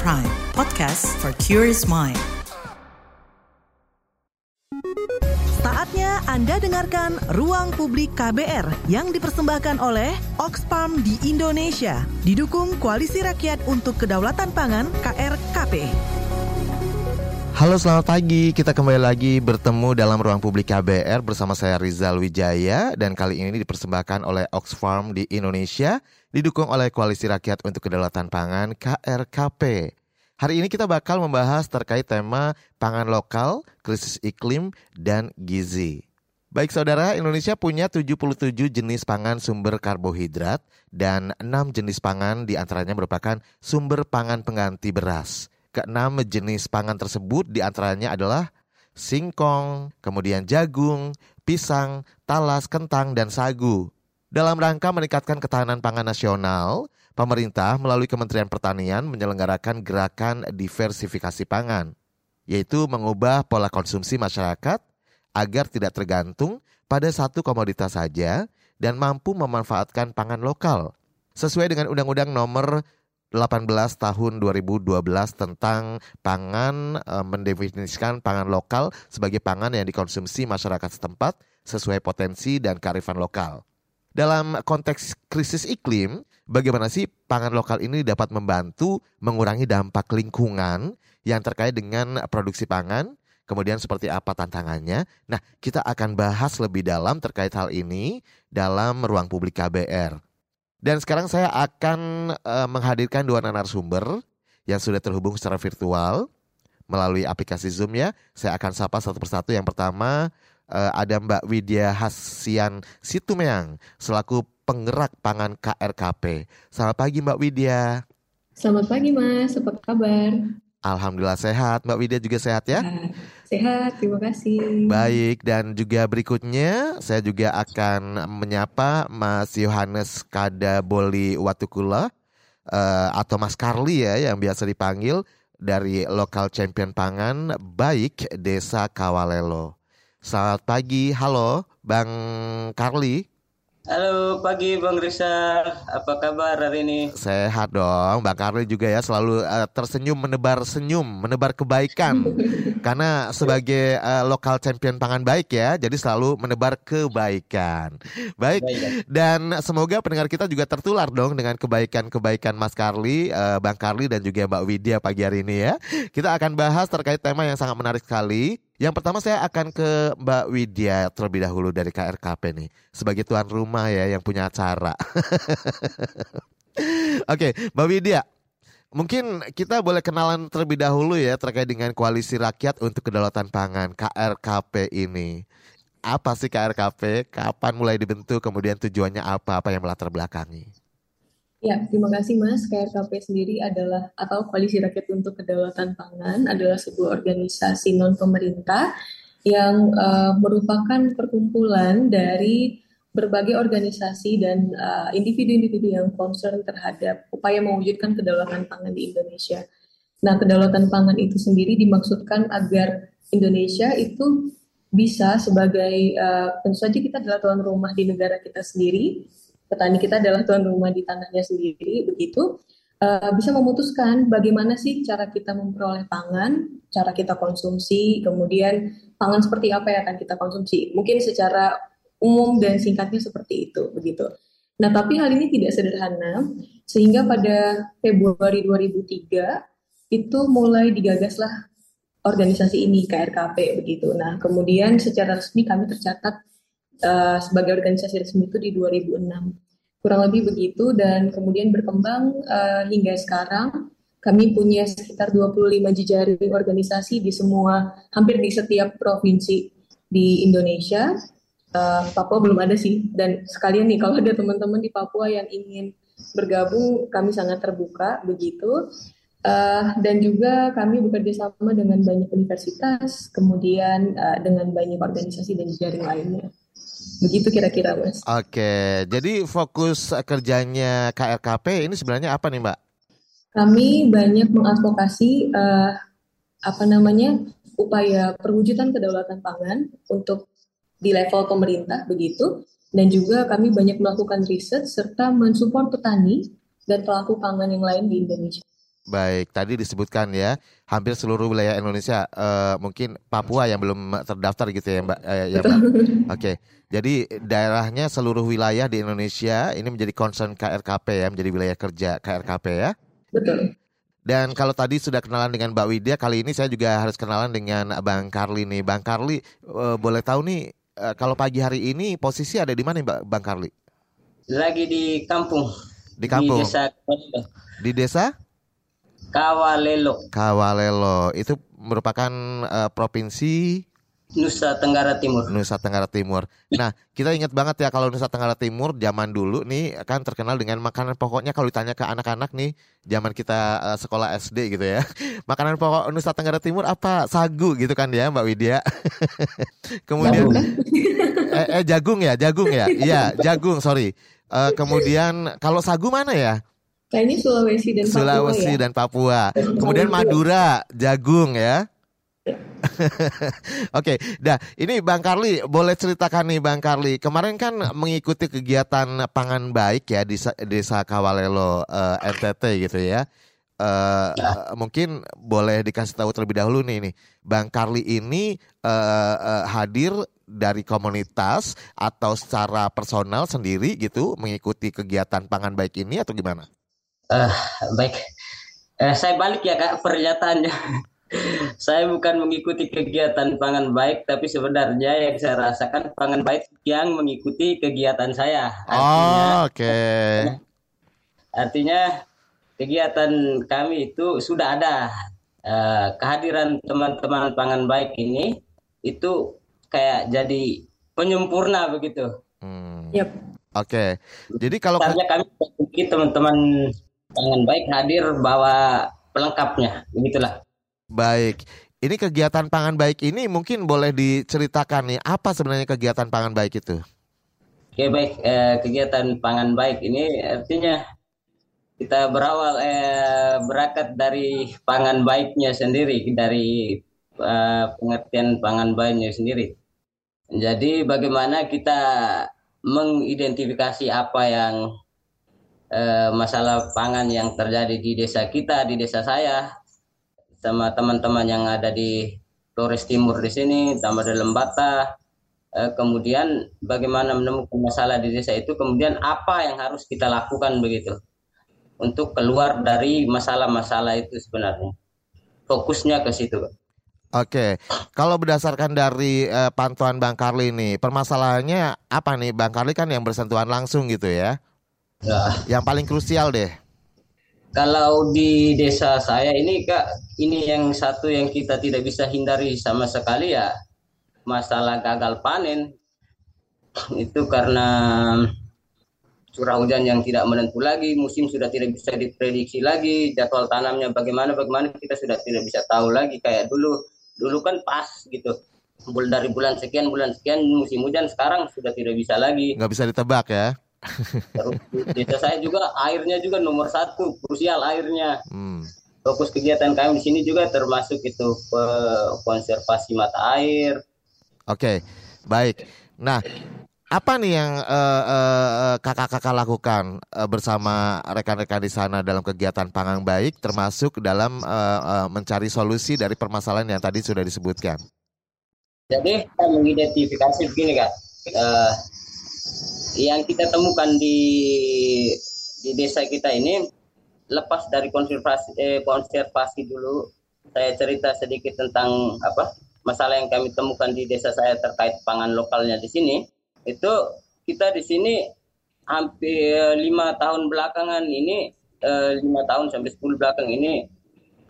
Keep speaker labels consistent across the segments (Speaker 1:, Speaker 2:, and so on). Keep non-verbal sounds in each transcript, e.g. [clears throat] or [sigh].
Speaker 1: Prime, podcast for curious mind.
Speaker 2: Saatnya Anda dengarkan Ruang Publik KBR yang dipersembahkan oleh Oxfam di Indonesia, didukung Koalisi Rakyat untuk Kedaulatan Pangan KRKP.
Speaker 3: Halo selamat pagi, kita kembali lagi bertemu dalam ruang publik KBR bersama saya Rizal Wijaya dan kali ini dipersembahkan oleh Oxfam di Indonesia didukung oleh Koalisi Rakyat untuk Kedaulatan Pangan KRKP. Hari ini kita bakal membahas terkait tema pangan lokal, krisis iklim, dan gizi. Baik saudara, Indonesia punya 77 jenis pangan sumber karbohidrat dan 6 jenis pangan di antaranya merupakan sumber pangan pengganti beras. Keenam jenis pangan tersebut di antaranya adalah singkong, kemudian jagung, pisang, talas, kentang, dan sagu. Dalam rangka meningkatkan ketahanan pangan nasional, pemerintah melalui Kementerian Pertanian menyelenggarakan gerakan diversifikasi pangan, yaitu mengubah pola konsumsi masyarakat agar tidak tergantung pada satu komoditas saja dan mampu memanfaatkan pangan lokal. Sesuai dengan Undang-Undang Nomor 18 tahun 2012 tentang pangan e, mendefinisikan pangan lokal sebagai pangan yang dikonsumsi masyarakat setempat sesuai potensi dan kearifan lokal. Dalam konteks krisis iklim, bagaimana sih pangan lokal ini dapat membantu mengurangi dampak lingkungan yang terkait dengan produksi pangan? Kemudian seperti apa tantangannya? Nah, kita akan bahas lebih dalam terkait hal ini dalam ruang publik KBR. Dan sekarang saya akan uh, menghadirkan dua narasumber yang sudah terhubung secara virtual melalui aplikasi Zoom ya. Saya akan sapa satu persatu. Yang pertama uh, ada Mbak Widya Hasian Situmeang selaku penggerak pangan KRKP. Selamat pagi Mbak Widya.
Speaker 4: Selamat pagi Mas, apa kabar?
Speaker 3: Alhamdulillah sehat. Mbak Widya juga sehat ya?
Speaker 4: Sehat, terima kasih.
Speaker 3: Baik, dan juga berikutnya saya juga akan menyapa Mas Yohanes Kadaboli Watukula uh, atau Mas Karli ya yang biasa dipanggil dari lokal champion pangan baik Desa Kawalelo. Selamat pagi, halo Bang Karli.
Speaker 5: Halo pagi Bang Rizal, apa kabar hari ini?
Speaker 3: Sehat dong, Bang Karli juga ya selalu uh, tersenyum menebar senyum, menebar kebaikan. [laughs] Karena sebagai uh, lokal champion pangan baik ya, jadi selalu menebar kebaikan. Baik, dan semoga pendengar kita juga tertular dong dengan kebaikan-kebaikan Mas Karli, uh, Bang Karli dan juga Mbak Widya pagi hari ini ya. Kita akan bahas terkait tema yang sangat menarik sekali yang pertama saya akan ke Mbak Widya terlebih dahulu dari KRKP nih sebagai tuan rumah ya yang punya acara. [laughs] Oke, Mbak Widya, mungkin kita boleh kenalan terlebih dahulu ya terkait dengan Koalisi Rakyat untuk Kedaulatan Pangan KRKP ini. Apa sih KRKP? Kapan mulai dibentuk? Kemudian tujuannya apa? Apa yang melatar belakangi?
Speaker 4: Ya, terima kasih Mas. KRKP sendiri adalah atau Koalisi Rakyat untuk Kedaulatan Pangan adalah sebuah organisasi non pemerintah yang uh, merupakan perkumpulan dari berbagai organisasi dan uh, individu-individu yang concern terhadap upaya mewujudkan kedaulatan pangan di Indonesia. Nah, kedaulatan pangan itu sendiri dimaksudkan agar Indonesia itu bisa sebagai uh, tentu saja kita adalah tuan rumah di negara kita sendiri petani kita adalah tuan rumah di tanahnya sendiri begitu uh, bisa memutuskan bagaimana sih cara kita memperoleh pangan, cara kita konsumsi, kemudian pangan seperti apa yang akan kita konsumsi. Mungkin secara umum dan singkatnya seperti itu begitu. Nah, tapi hal ini tidak sederhana sehingga pada Februari 2003 itu mulai digagaslah organisasi ini KRKP begitu. Nah, kemudian secara resmi kami tercatat uh, sebagai organisasi resmi itu di 2006 kurang lebih begitu dan kemudian berkembang uh, hingga sekarang kami punya sekitar 25 jejaring organisasi di semua hampir di setiap provinsi di Indonesia. Uh, Papua belum ada sih dan sekalian nih kalau ada teman-teman di Papua yang ingin bergabung kami sangat terbuka begitu. Uh, dan juga kami bekerja sama dengan banyak universitas kemudian uh, dengan banyak organisasi dan jejaring lainnya. Begitu kira-kira Mas.
Speaker 3: Oke, jadi fokus kerjanya KRKP ini sebenarnya apa nih Mbak?
Speaker 4: Kami banyak mengadvokasi uh, apa namanya upaya perwujudan kedaulatan pangan untuk di level pemerintah begitu dan juga kami banyak melakukan riset serta mensupport petani dan pelaku pangan yang lain di Indonesia.
Speaker 3: Baik, tadi disebutkan ya, hampir seluruh wilayah Indonesia, uh, mungkin Papua yang belum terdaftar gitu ya, Mbak. Uh, ya, Mbak. Oke, okay. jadi daerahnya seluruh wilayah di Indonesia ini menjadi concern KRKP ya, menjadi wilayah kerja KRKP ya.
Speaker 4: Betul.
Speaker 3: Dan kalau tadi sudah kenalan dengan Mbak Widya, kali ini saya juga harus kenalan dengan Bang Karli nih. Bang Karli, uh, boleh tahu nih, uh, kalau pagi hari ini posisi ada di mana Mbak Bang Karli?
Speaker 5: Lagi di kampung.
Speaker 3: Di kampung.
Speaker 5: Di desa.
Speaker 3: Di desa?
Speaker 5: Kawalelo.
Speaker 3: Kawalelo itu merupakan uh, provinsi
Speaker 5: Nusa Tenggara Timur.
Speaker 3: Nusa Tenggara Timur. Nah, kita ingat banget ya kalau Nusa Tenggara Timur zaman dulu nih kan terkenal dengan makanan pokoknya kalau ditanya ke anak-anak nih zaman kita uh, sekolah SD gitu ya. [laughs] Makanan pokok Nusa Tenggara Timur apa? Sagu gitu kan ya, Mbak Widya. [laughs] kemudian [laughs] eh, eh jagung ya, jagung ya. Iya, jagung, sorry. Uh, kemudian kalau sagu mana ya?
Speaker 4: Kayaknya Sulawesi dan Papua
Speaker 3: Sulawesi
Speaker 4: ya.
Speaker 3: dan Papua. Kemudian Madura, jagung ya. [laughs] Oke, dah ini Bang Karli boleh ceritakan nih Bang Karli. Kemarin kan mengikuti kegiatan pangan baik ya di Desa Kawalelo uh, eh, NTT gitu ya. Uh, uh, mungkin boleh dikasih tahu terlebih dahulu nih nih Bang Karli ini uh, uh, hadir dari komunitas atau secara personal sendiri gitu mengikuti kegiatan pangan baik ini atau gimana?
Speaker 5: Uh, baik, uh, saya balik ya kak pernyataannya [laughs] saya bukan mengikuti kegiatan pangan baik, tapi sebenarnya yang saya rasakan pangan baik yang mengikuti kegiatan saya.
Speaker 3: Artinya, oh, oke. Okay. [laughs]
Speaker 5: Artinya kegiatan kami itu sudah ada uh, kehadiran teman-teman pangan baik ini itu kayak jadi penyempurna begitu.
Speaker 3: Hmm. Yep. Oke. Okay. Jadi kalau
Speaker 5: kami teman-teman pangan baik hadir bawa pelengkapnya, begitulah.
Speaker 3: Baik. Ini kegiatan pangan baik ini mungkin boleh diceritakan nih apa sebenarnya kegiatan pangan baik itu?
Speaker 5: Oke baik, eh, kegiatan pangan baik ini artinya kita berawal eh, berakat dari pangan baiknya sendiri, dari eh, pengertian pangan baiknya sendiri. Jadi bagaimana kita mengidentifikasi apa yang eh, masalah pangan yang terjadi di desa kita, di desa saya, sama teman-teman yang ada di Flores Timur di sini, tambah di Lembata. Eh, kemudian bagaimana menemukan masalah di desa itu, kemudian apa yang harus kita lakukan begitu untuk keluar dari masalah-masalah itu sebenarnya. Fokusnya ke situ.
Speaker 3: Oke, kalau berdasarkan dari uh, pantauan Bang Karli ini, permasalahannya apa nih? Bang Karli kan yang bersentuhan langsung gitu ya. Ya. Yang paling krusial deh.
Speaker 5: Kalau di desa saya ini kak, ini yang satu yang kita tidak bisa hindari sama sekali ya masalah gagal panen. [clears throat] Itu karena curah hujan yang tidak menentu lagi, musim sudah tidak bisa diprediksi lagi, jadwal tanamnya bagaimana bagaimana kita sudah tidak bisa tahu lagi kayak dulu. Dulu kan pas gitu. Dari bulan sekian bulan sekian musim hujan sekarang sudah tidak bisa lagi.
Speaker 3: Nggak bisa ditebak ya.
Speaker 5: Desa saya juga airnya juga nomor satu krusial airnya. Hmm. Fokus kegiatan kami di sini juga termasuk itu konservasi mata air.
Speaker 3: Oke, baik. Nah, apa nih yang uh, uh, kakak-kakak lakukan uh, bersama rekan-rekan di sana dalam kegiatan pangan baik, termasuk dalam uh, uh, mencari solusi dari permasalahan yang tadi sudah disebutkan?
Speaker 5: Jadi kita mengidentifikasi begini kak, uh, yang kita temukan di di desa kita ini lepas dari konservasi eh, konservasi dulu saya cerita sedikit tentang apa masalah yang kami temukan di desa saya terkait pangan lokalnya di sini. Itu kita di sini hampir lima tahun belakangan ini eh, lima tahun sampai sepuluh belakang ini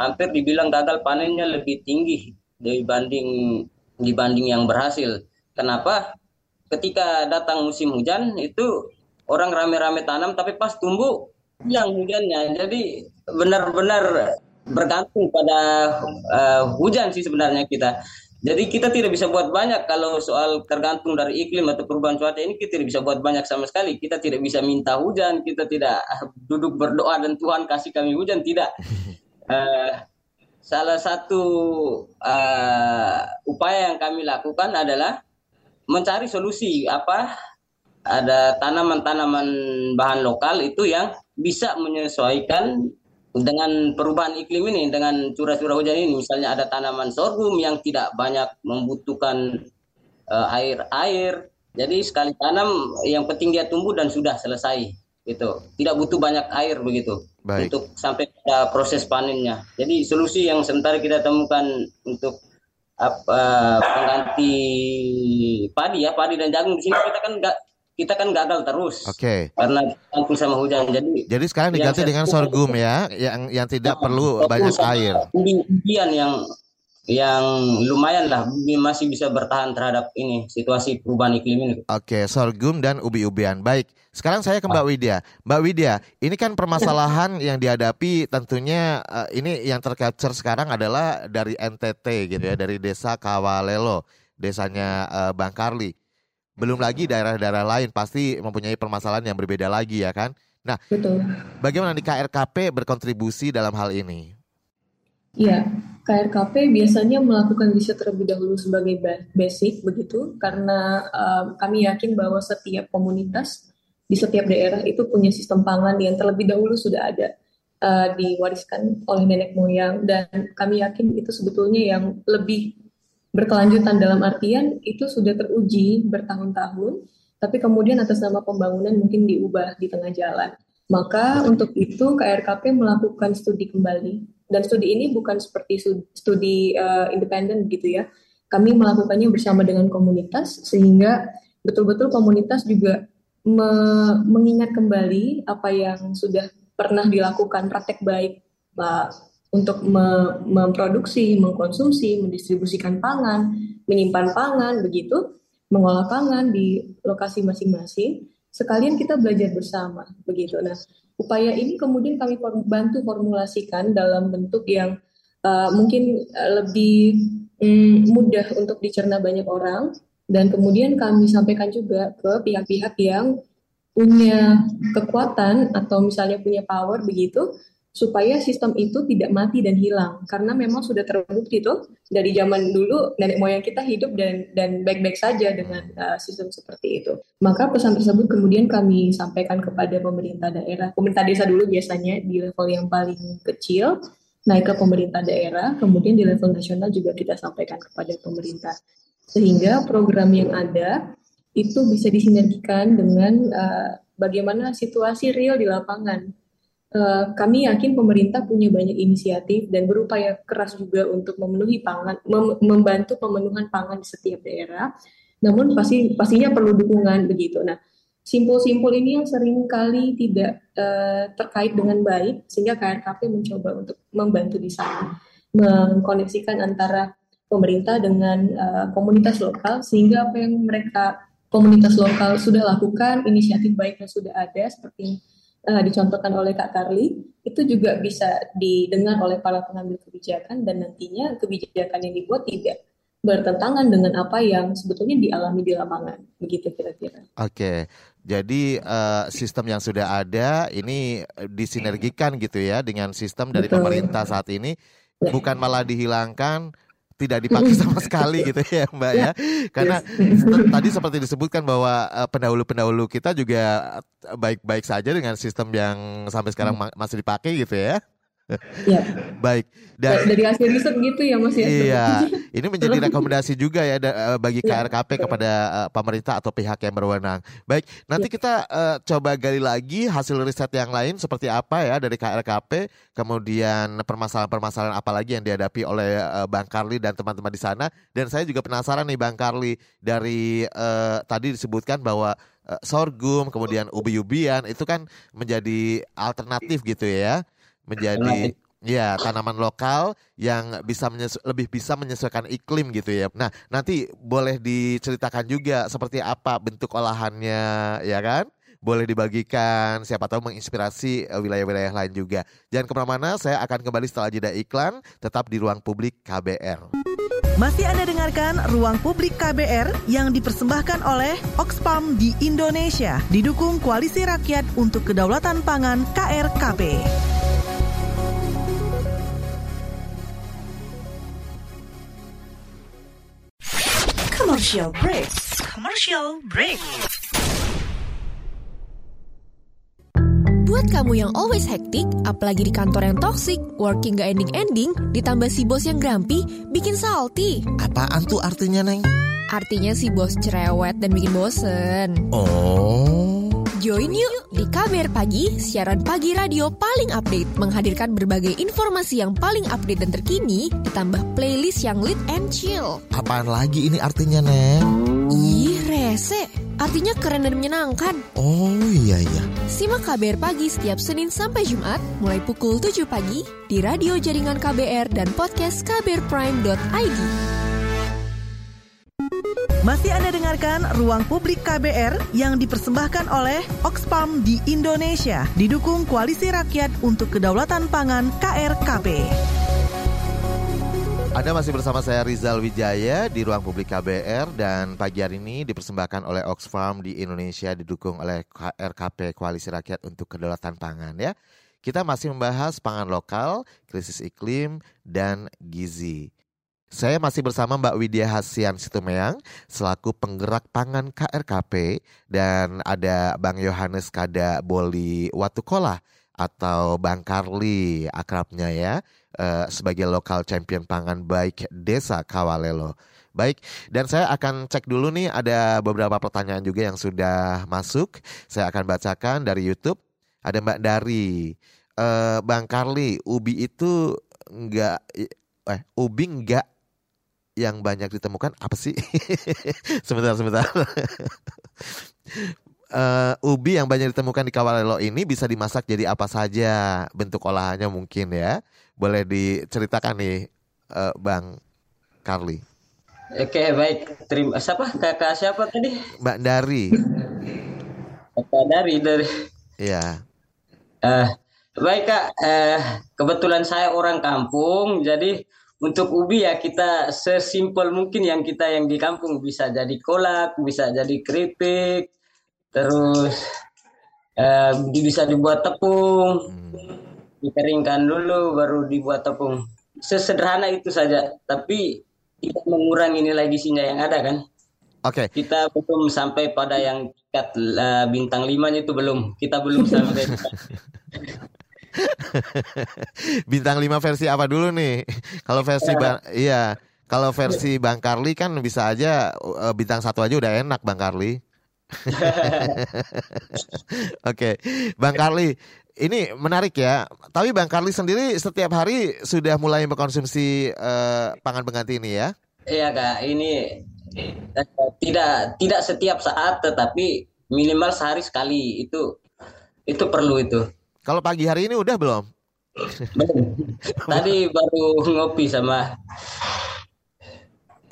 Speaker 5: hampir dibilang gagal panennya lebih tinggi dibanding dibanding yang berhasil. Kenapa ketika datang musim hujan itu orang rame-rame tanam tapi pas tumbuh hilang hujannya. Jadi benar-benar bergantung pada uh, hujan sih sebenarnya kita. Jadi kita tidak bisa buat banyak kalau soal tergantung dari iklim atau perubahan cuaca ini kita tidak bisa buat banyak sama sekali. Kita tidak bisa minta hujan, kita tidak [laughs] duduk berdoa dan Tuhan kasih kami hujan tidak. Uh, [laughs] salah satu uh, upaya yang kami lakukan adalah mencari solusi apa ada tanaman-tanaman bahan lokal itu yang bisa menyesuaikan dengan perubahan iklim ini, dengan curah-curah hujan ini, misalnya ada tanaman sorghum yang tidak banyak membutuhkan uh, air air, jadi sekali tanam yang penting dia tumbuh dan sudah selesai, gitu. Tidak butuh banyak air begitu Baik. untuk sampai pada proses panennya. Jadi solusi yang sementara kita temukan untuk apa pengganti padi ya, padi dan jagung di sini kita kan nggak kita kan gagal terus.
Speaker 3: Oke. Okay.
Speaker 5: Karena campur sama hujan. Jadi
Speaker 3: Jadi sekarang diganti dengan sorghum ya, yang yang tidak perlu banyak air.
Speaker 5: Ubian yang yang lumayan lah masih bisa bertahan terhadap ini situasi perubahan iklim ini.
Speaker 3: Oke, sorghum dan ubi-ubian. Baik, sekarang saya ke Mbak Widya. Mbak Widya, ini kan permasalahan yang dihadapi tentunya uh, ini yang tercapture sekarang adalah dari NTT gitu ya, dari Desa Kawalelo, desanya uh, Bang Karli. Belum lagi daerah-daerah lain pasti mempunyai permasalahan yang berbeda lagi ya kan. Nah, Betul. bagaimana di KRKP berkontribusi dalam hal ini?
Speaker 4: Iya, KRKP biasanya melakukan riset terlebih dahulu sebagai basic begitu, karena uh, kami yakin bahwa setiap komunitas di setiap daerah itu punya sistem pangan yang terlebih dahulu sudah ada uh, diwariskan oleh nenek moyang dan kami yakin itu sebetulnya yang lebih berkelanjutan dalam artian itu sudah teruji bertahun-tahun, tapi kemudian atas nama pembangunan mungkin diubah di tengah jalan. Maka untuk itu KRKP melakukan studi kembali dan studi ini bukan seperti studi uh, independen gitu ya. Kami melakukannya bersama dengan komunitas sehingga betul-betul komunitas juga me mengingat kembali apa yang sudah pernah dilakukan praktek baik uh, untuk me memproduksi, mengkonsumsi, mendistribusikan pangan, menyimpan pangan, begitu, mengolah pangan di lokasi masing-masing. Sekalian kita belajar bersama, begitu. Nah, upaya ini kemudian kami bantu formulasikan dalam bentuk yang uh, mungkin lebih um, mudah untuk dicerna banyak orang, dan kemudian kami sampaikan juga ke pihak-pihak yang punya kekuatan atau misalnya punya power begitu supaya sistem itu tidak mati dan hilang karena memang sudah terbukti tuh dari zaman dulu nenek moyang kita hidup dan dan baik-baik saja dengan uh, sistem seperti itu. Maka pesan tersebut kemudian kami sampaikan kepada pemerintah daerah, pemerintah desa dulu biasanya di level yang paling kecil, naik ke pemerintah daerah, kemudian di level nasional juga kita sampaikan kepada pemerintah. Sehingga program yang ada itu bisa disinergikan dengan uh, bagaimana situasi real di lapangan Eh, kami yakin pemerintah punya banyak inisiatif dan berupaya keras juga untuk memenuhi pangan, mem membantu pemenuhan pangan di setiap daerah. Namun pasti pastinya perlu dukungan begitu. Nah, simpul-simpul ini yang sering kali tidak uh, terkait dengan baik, sehingga KRKP mencoba untuk membantu di sana, mengkoneksikan antara pemerintah dengan uh, komunitas lokal, sehingga apa yang mereka komunitas lokal sudah lakukan, inisiatif baik yang sudah ada seperti uh, dicontohkan oleh Kak Karli itu juga bisa didengar oleh para pengambil kebijakan dan nantinya kebijakan yang dibuat tidak bertentangan dengan apa yang sebetulnya dialami di lapangan begitu kira-kira.
Speaker 3: Oke, jadi uh, sistem yang sudah ada ini disinergikan gitu ya dengan sistem dari Betul. pemerintah saat ini ya. bukan malah dihilangkan tidak dipakai sama [laughs] sekali gitu ya Mbak ya. Karena tadi seperti disebutkan bahwa eh, pendahulu-pendahulu kita juga baik-baik saja dengan sistem yang sampai sekarang hmm. masih dipakai gitu ya.
Speaker 4: Ya. [laughs]
Speaker 3: Baik.
Speaker 4: Dan dari hasil riset gitu ya Mas ya.
Speaker 3: Iya. [laughs] Ini menjadi rekomendasi juga ya eh, bagi KRKP ya, kepada uh, pemerintah atau pihak yang berwenang. Baik, nanti ya. kita uh, coba gali lagi hasil riset yang lain seperti apa ya dari KRKP, kemudian permasalahan-permasalahan apa lagi yang dihadapi oleh uh, Bang Karli dan teman-teman di sana. Dan saya juga penasaran nih Bang Karli dari uh, tadi disebutkan bahwa sorghum, kemudian ubi-ubian itu kan menjadi alternatif gitu ya menjadi ya tanaman lokal yang bisa lebih bisa menyesuaikan iklim gitu ya. Nah, nanti boleh diceritakan juga seperti apa bentuk olahannya ya kan? Boleh dibagikan, siapa tahu menginspirasi eh, wilayah-wilayah lain juga. Jangan ke mana-mana, saya akan kembali setelah jeda iklan, tetap di ruang publik KBR.
Speaker 2: Masih Anda dengarkan Ruang Publik KBR yang dipersembahkan oleh Oxfam di Indonesia, didukung Koalisi Rakyat untuk Kedaulatan Pangan KRKP.
Speaker 1: Commercial break. Commercial break.
Speaker 6: Buat kamu yang always hektik, apalagi di kantor yang toxic, working gak ending-ending, ditambah si bos yang grumpy, bikin salty.
Speaker 3: Apaan tuh artinya, Neng?
Speaker 6: Artinya si bos cerewet dan bikin bosen.
Speaker 3: Oh.
Speaker 6: Join yuk di KBR Pagi, siaran pagi radio paling update, menghadirkan berbagai informasi yang paling update dan terkini, ditambah playlist yang lit and chill.
Speaker 3: Apaan lagi ini artinya, Neng?
Speaker 6: Ih, rese. Artinya keren dan menyenangkan.
Speaker 3: Oh iya iya.
Speaker 6: Simak KBR Pagi setiap Senin sampai Jumat, mulai pukul 7 pagi, di radio jaringan KBR dan podcast kbrprime.id.
Speaker 2: Masih Anda dengarkan Ruang Publik KBR yang dipersembahkan oleh Oxfam di Indonesia, didukung Koalisi Rakyat untuk Kedaulatan Pangan KRKP.
Speaker 3: Anda masih bersama saya Rizal Wijaya di Ruang Publik KBR dan pagi hari ini dipersembahkan oleh Oxfam di Indonesia didukung oleh KRKP Koalisi Rakyat untuk Kedaulatan Pangan ya. Kita masih membahas pangan lokal, krisis iklim, dan gizi. Saya masih bersama Mbak Widya Hasian Situmeang selaku penggerak pangan KRKP dan ada Bang Yohanes Kada Boli Watukola atau Bang Karli akrabnya ya eh, sebagai lokal champion pangan baik Desa Kawalelo. Baik, dan saya akan cek dulu nih ada beberapa pertanyaan juga yang sudah masuk. Saya akan bacakan dari YouTube. Ada Mbak Dari, eh, Bang Karli, ubi itu enggak eh ubi enggak yang banyak ditemukan apa sih? [laughs] sebentar, sebentar. uh, [laughs] ubi yang banyak ditemukan di Kawalelo ini bisa dimasak jadi apa saja bentuk olahannya mungkin ya. Boleh diceritakan nih uh, Bang Carly.
Speaker 5: Oke baik terima siapa kakak siapa tadi
Speaker 3: Mbak Dari.
Speaker 5: kakak dari dari
Speaker 3: Iya.
Speaker 5: uh, baik kak uh, kebetulan saya orang kampung jadi untuk ubi ya kita sesimpel mungkin yang kita yang di kampung. Bisa jadi kolak bisa jadi keripik terus uh, bisa dibuat tepung. Dikeringkan dulu baru dibuat tepung. Sesederhana itu saja tapi tidak mengurangi nilai gizinya yang ada kan?
Speaker 3: Oke.
Speaker 5: kita belum sampai pada yang tingkat uh, bintang limanya itu belum. Kita belum sampai [laughs] [laughs]
Speaker 3: Bintang 5 versi apa dulu nih? Kalau versi Bang iya, kalau versi Bang Karli kan bisa aja uh, bintang satu aja udah enak Bang Karli. [laughs] Oke, Bang Karli, ini menarik ya. Tapi Bang Karli sendiri setiap hari sudah mulai mengkonsumsi uh, pangan pengganti ini ya?
Speaker 5: Iya kak, ini eh, tidak tidak setiap saat, tetapi minimal sehari sekali itu itu perlu itu.
Speaker 3: Kalau pagi hari ini udah belum?
Speaker 5: Tadi baru ngopi sama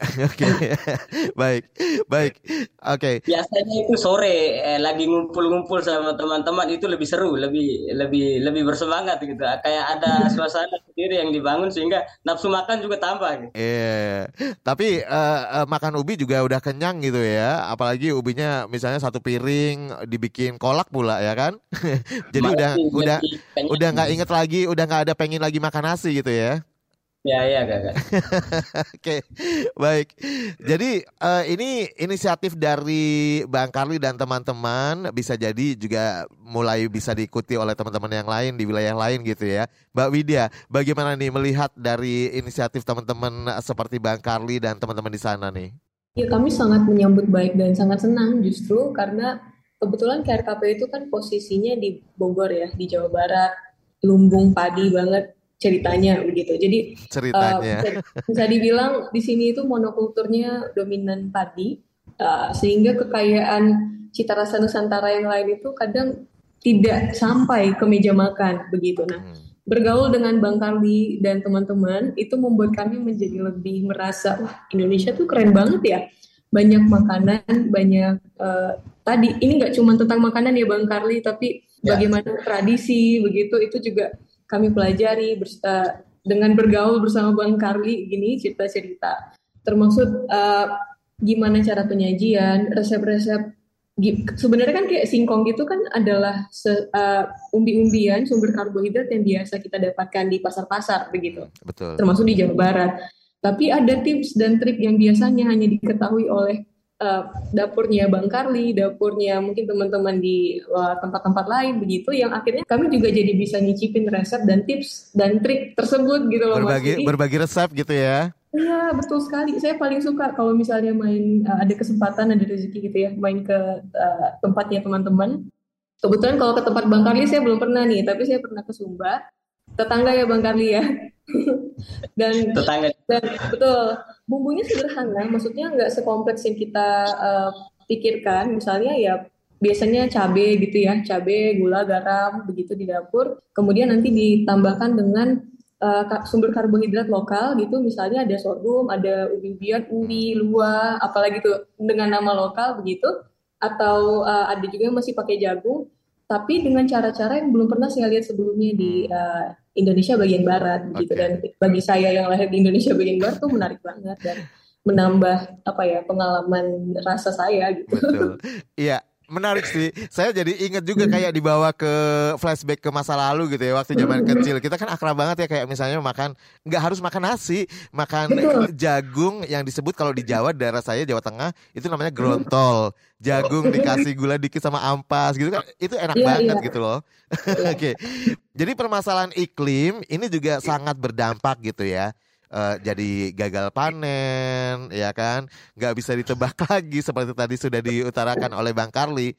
Speaker 5: [laughs]
Speaker 3: Oke, [laughs] baik, baik, oke.
Speaker 5: Biasanya itu sore eh, lagi ngumpul-ngumpul sama teman-teman itu lebih seru, lebih lebih lebih bersemangat gitu. Kayak ada [laughs] suasana sendiri yang dibangun sehingga nafsu makan juga tambah. Gitu.
Speaker 3: Iya, yeah. tapi uh, uh, makan ubi juga udah kenyang gitu ya. Apalagi ubinya misalnya satu piring dibikin kolak pula ya kan. jadi udah udah udah nggak inget lagi, udah nggak ada pengen lagi makan nasi gitu ya.
Speaker 5: Ya, ya, kakak. [laughs]
Speaker 3: Oke, baik. Jadi uh, ini inisiatif dari Bang Karli dan teman-teman bisa jadi juga mulai bisa diikuti oleh teman-teman yang lain di wilayah lain gitu ya. Mbak Widya, bagaimana nih melihat dari inisiatif teman-teman seperti Bang Karli dan teman-teman di sana nih?
Speaker 4: Ya, kami sangat menyambut baik dan sangat senang justru karena kebetulan KRKP itu kan posisinya di Bogor ya, di Jawa Barat, lumbung padi banget ceritanya begitu. Jadi
Speaker 3: ceritanya
Speaker 4: uh, bisa, dibilang di sini itu monokulturnya dominan padi uh, sehingga kekayaan cita rasa Nusantara yang lain itu kadang tidak sampai ke meja makan begitu. Nah, hmm. bergaul dengan Bang Karli dan teman-teman itu membuat kami menjadi lebih merasa wah Indonesia tuh keren banget ya. Banyak makanan, banyak uh, tadi ini nggak cuma tentang makanan ya Bang Karli, tapi ya. bagaimana tradisi begitu itu juga kami pelajari bersa, dengan bergaul bersama Bang Karli gini cerita-cerita. Termasuk uh, gimana cara penyajian resep-resep sebenarnya kan kayak singkong gitu kan adalah uh, umbi-umbian sumber karbohidrat yang biasa kita dapatkan di pasar-pasar begitu.
Speaker 3: Betul.
Speaker 4: Termasuk di Jawa Barat. Tapi ada tips dan trik yang biasanya hanya diketahui oleh uh, dapurnya Bang Karli, dapurnya mungkin teman-teman di uh, tempat-tempat lain begitu yang akhirnya kami juga jadi bisa nyicipin resep dan tips dan trik tersebut gitu loh
Speaker 3: berbagi, Mas. Berbagi resep gitu ya.
Speaker 4: Iya betul sekali. Saya paling suka kalau misalnya main uh, ada kesempatan ada rezeki gitu ya main ke uh, tempatnya teman-teman. Kebetulan kalau ke tempat Bang Karli saya belum pernah nih, tapi saya pernah ke Sumba. Tetangga ya Bang Karli ya. [laughs] dan tetangga. Dan betul. Bumbunya sederhana, maksudnya nggak sekompleks yang kita uh, pikirkan. Misalnya ya biasanya cabai gitu ya, cabai, gula, garam begitu di dapur. Kemudian nanti ditambahkan dengan uh, sumber karbohidrat lokal gitu misalnya ada sorghum ada ubi-ubian ubi luwa apalagi tuh dengan nama lokal begitu atau uh, ada juga yang masih pakai jagung tapi dengan cara-cara yang belum pernah saya lihat sebelumnya di uh, Indonesia bagian barat okay. gitu dan bagi saya yang lahir di Indonesia bagian barat tuh menarik banget dan menambah apa ya pengalaman rasa saya gitu.
Speaker 3: Betul. [laughs] Iya, menarik sih. Saya jadi inget juga kayak dibawa ke flashback ke masa lalu gitu ya waktu zaman kecil. Kita kan akrab banget ya kayak misalnya makan nggak harus makan nasi, makan jagung yang disebut kalau di Jawa daerah saya Jawa Tengah itu namanya grontol. Jagung dikasih gula dikit sama ampas gitu kan itu enak yeah, banget yeah. gitu loh. [laughs] Oke. okay. Jadi permasalahan iklim ini juga sangat berdampak gitu ya uh, jadi gagal panen, ya kan? Nggak bisa ditebak [laughs] lagi seperti tadi sudah diutarakan oleh Bang Karli.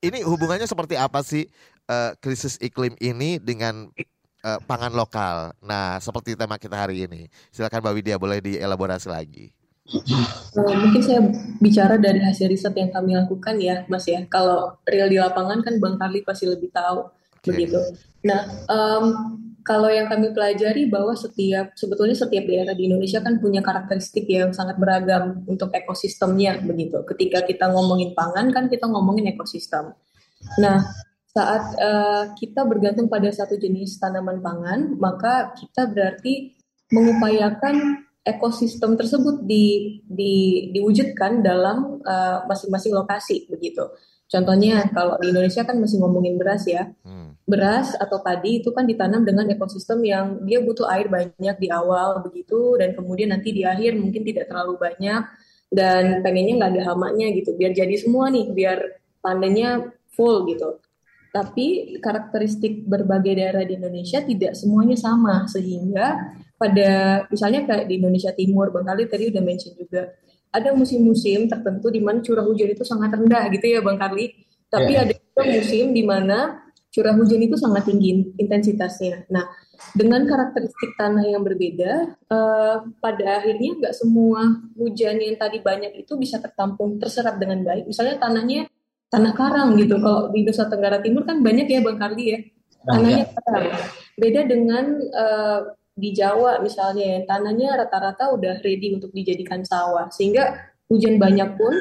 Speaker 3: Ini hubungannya seperti apa sih uh, krisis iklim ini dengan uh, pangan lokal? Nah, seperti tema kita hari ini. Silakan Mbak Widya boleh dielaborasi lagi.
Speaker 4: Uh, mungkin saya bicara dari hasil riset yang kami lakukan ya, Mas ya. Kalau real di lapangan kan Bang Karli pasti lebih tahu okay. begitu. Nah, um, kalau yang kami pelajari bahwa setiap sebetulnya setiap daerah di Indonesia kan punya karakteristik yang sangat beragam untuk ekosistemnya begitu. Ketika kita ngomongin pangan kan kita ngomongin ekosistem. Nah, saat uh, kita bergantung pada satu jenis tanaman pangan, maka kita berarti mengupayakan ekosistem tersebut di, di, diwujudkan dalam eh, masing-masing uh, lokasi begitu. Contohnya kalau di Indonesia kan masih ngomongin beras ya. Hmm. Beras atau padi itu kan ditanam dengan ekosistem yang dia butuh air banyak di awal begitu dan kemudian nanti di akhir mungkin tidak terlalu banyak dan pengennya nggak ada hamanya gitu biar jadi semua nih biar panennya full gitu. Tapi karakteristik berbagai daerah di Indonesia tidak semuanya sama sehingga pada misalnya kayak di Indonesia Timur Bang Ali tadi udah mention juga ada musim-musim tertentu di mana curah hujan itu sangat rendah gitu ya Bang Karli. Tapi yeah. ada juga musim di mana curah hujan itu sangat tinggi intensitasnya. Nah, dengan karakteristik tanah yang berbeda, uh, pada akhirnya nggak semua hujan yang tadi banyak itu bisa tertampung, terserap dengan baik. Misalnya tanahnya tanah karang gitu. Kalau di Nusa Tenggara Timur kan banyak ya Bang Karli ya. Tanahnya karang. Beda dengan uh, di Jawa misalnya yang tanahnya rata-rata udah ready untuk dijadikan sawah sehingga hujan banyak pun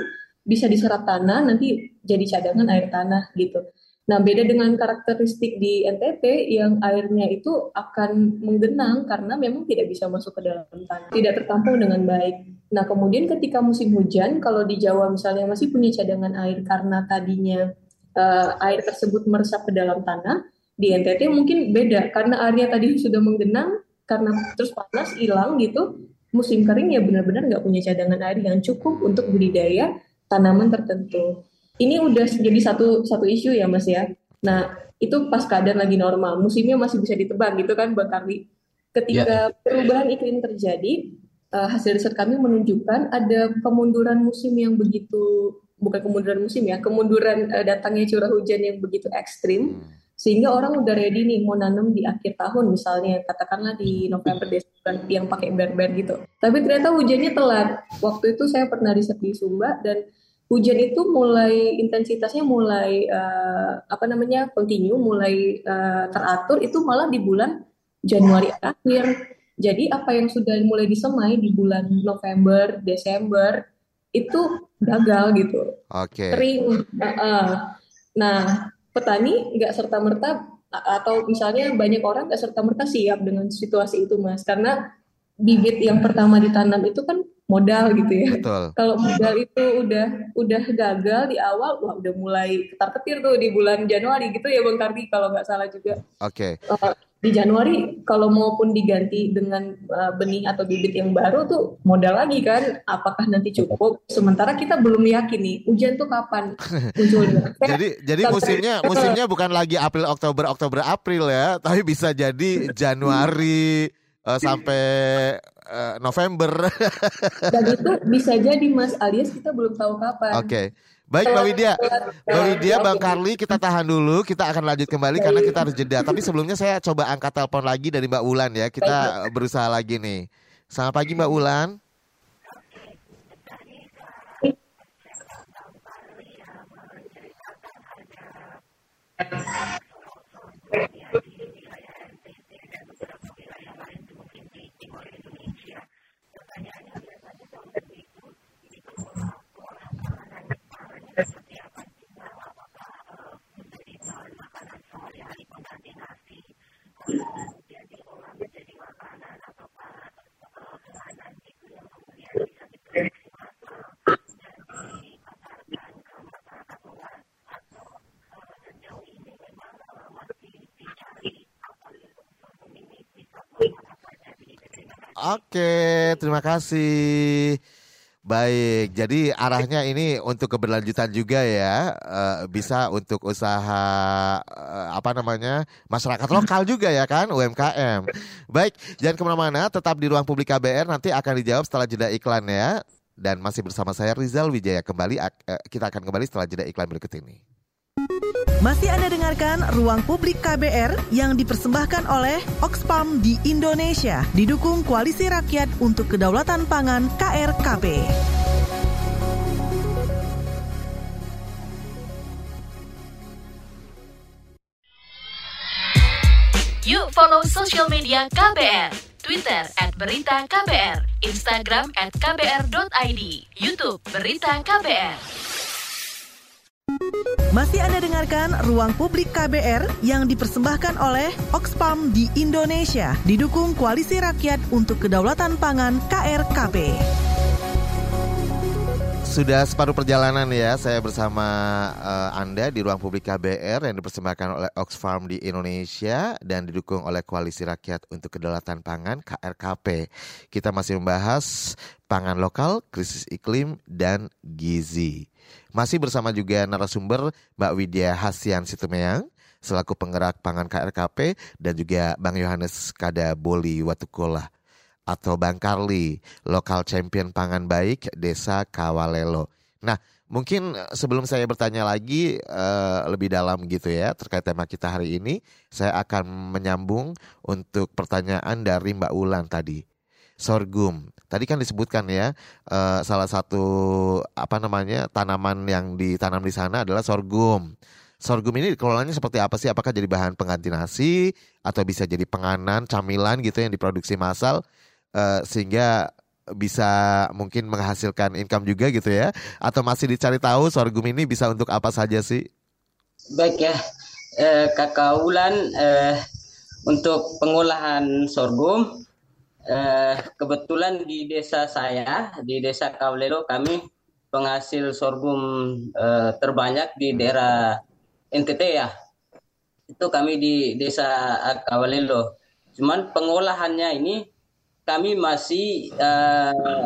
Speaker 4: bisa diserap tanah nanti jadi cadangan air tanah gitu. Nah beda dengan karakteristik di NTT yang airnya itu akan menggenang karena memang tidak bisa masuk ke dalam tanah, tidak tertampung dengan baik. Nah kemudian ketika musim hujan kalau di Jawa misalnya masih punya cadangan air karena tadinya uh, air tersebut meresap ke dalam tanah, di NTT mungkin beda karena airnya tadi [laughs] sudah menggenang karena terus panas hilang gitu musim kering ya benar-benar nggak punya cadangan air yang cukup untuk budidaya tanaman tertentu ini udah jadi satu satu isu ya mas ya. Nah itu pas keadaan lagi normal musimnya masih bisa ditebak gitu kan bang Karli. Ketika yeah. perubahan iklim terjadi uh, hasil riset kami menunjukkan ada kemunduran musim yang begitu bukan kemunduran musim ya kemunduran uh, datangnya curah hujan yang begitu ekstrim hmm. sehingga orang udah ready nih mau nanam di akhir tahun misalnya katakanlah di November Desember yang pakai ber-ber gitu. Tapi ternyata hujannya telat. Waktu itu saya pernah riset di Sumba dan hujan itu mulai intensitasnya mulai uh, apa namanya continue mulai uh, teratur itu malah di bulan Januari akhir jadi apa yang sudah mulai disemai di bulan November Desember itu gagal gitu
Speaker 3: okay.
Speaker 4: kering uh, uh. nah petani nggak serta merta atau misalnya banyak orang nggak serta merta siap dengan situasi itu mas karena bibit yang pertama ditanam itu kan modal gitu ya.
Speaker 3: Betul.
Speaker 4: Kalau modal itu udah udah gagal di awal, wah udah mulai ketar ketir tuh di bulan Januari gitu ya Bang Kardi kalau nggak salah juga.
Speaker 3: Oke. Okay. Uh,
Speaker 4: di Januari kalau maupun diganti dengan uh, benih atau bibit yang baru tuh modal lagi kan apakah nanti cukup sementara kita belum yakin nih hujan tuh kapan [laughs] munculnya
Speaker 3: jadi jadi musimnya musimnya bukan lagi April Oktober Oktober April ya tapi bisa jadi Januari uh, sampai uh, November [laughs]
Speaker 4: dan itu bisa jadi Mas alias kita belum tahu kapan
Speaker 3: oke okay. Baik Mbak Widya, Mbak Widya, Bang Karli kita tahan dulu, kita akan lanjut kembali karena kita harus jeda. Tapi sebelumnya saya coba angkat telepon lagi dari Mbak Wulan ya, kita berusaha lagi nih. Selamat pagi Mbak Wulan. Oke, terima kasih. Baik, jadi arahnya ini untuk keberlanjutan juga ya, uh, bisa untuk usaha uh, apa namanya masyarakat [laughs] lokal juga ya kan, UMKM. Baik, jangan ke mana-mana, tetap di ruang publik KBR nanti akan dijawab setelah jeda iklan ya. Dan masih bersama saya Rizal Wijaya kembali, uh, kita akan kembali setelah jeda iklan berikut ini.
Speaker 2: Masih Anda dengarkan Ruang Publik KBR yang dipersembahkan oleh Oxfam di Indonesia, didukung Koalisi Rakyat untuk Kedaulatan Pangan KRKP.
Speaker 7: Yuk follow sosial media KBR. Twitter at Berita KBR, Instagram at KBR.id, Youtube Berita KBR.
Speaker 2: Masih Anda dengarkan Ruang Publik KBR yang dipersembahkan oleh Oxfam di Indonesia, didukung Koalisi Rakyat untuk Kedaulatan Pangan KRKP.
Speaker 3: Sudah separuh perjalanan ya, saya bersama uh, Anda di Ruang Publik KBR yang dipersembahkan oleh Oxfam di Indonesia dan didukung oleh Koalisi Rakyat untuk Kedaulatan Pangan KRKP. Kita masih membahas pangan lokal, krisis iklim, dan gizi. Masih bersama juga narasumber Mbak Widya Hasian Situmeang selaku penggerak pangan KRKP dan juga Bang Yohanes Kadaboli Watukola atau Bang Karli, lokal champion pangan baik Desa Kawalelo. Nah, mungkin sebelum saya bertanya lagi uh, lebih dalam gitu ya terkait tema kita hari ini, saya akan menyambung untuk pertanyaan dari Mbak Ulan tadi sorghum. Tadi kan disebutkan ya uh, salah satu apa namanya tanaman yang ditanam di sana adalah sorghum. Sorghum ini kelolanya seperti apa sih? Apakah jadi bahan pengganti nasi atau bisa jadi penganan, camilan gitu yang diproduksi massal uh, sehingga bisa mungkin menghasilkan income juga gitu ya? Atau masih dicari tahu sorghum ini bisa untuk apa saja sih?
Speaker 5: Baik ya, eh, kakak Ulan eh, untuk pengolahan sorghum eh, kebetulan di desa saya, di desa Kawlelo kami penghasil sorghum eh, terbanyak di daerah NTT ya. Itu kami di desa Kawalelo. Cuman pengolahannya ini kami masih eh,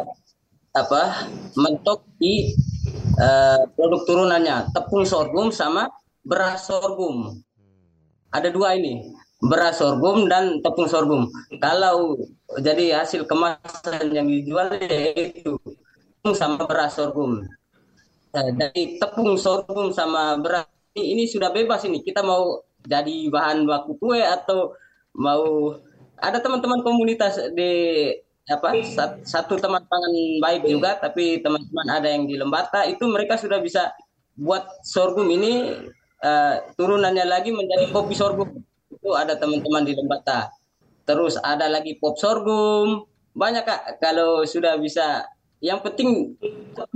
Speaker 5: apa mentok di eh, produk turunannya tepung sorghum sama beras sorghum. Ada dua ini beras sorghum dan tepung sorghum. Kalau jadi hasil kemasan yang dijual yaitu tepung sama beras sorghum. Nah, dari tepung sorghum sama beras ini, ini sudah bebas ini. Kita mau jadi bahan baku kue atau mau ada teman-teman komunitas di apa satu teman pangan baik juga tapi teman-teman ada yang di Lembata itu mereka sudah bisa buat sorghum ini uh, turunannya lagi menjadi kopi sorghum itu ada teman-teman di Lembata. Terus ada lagi pop sorghum. Banyak kak kalau sudah bisa. Yang penting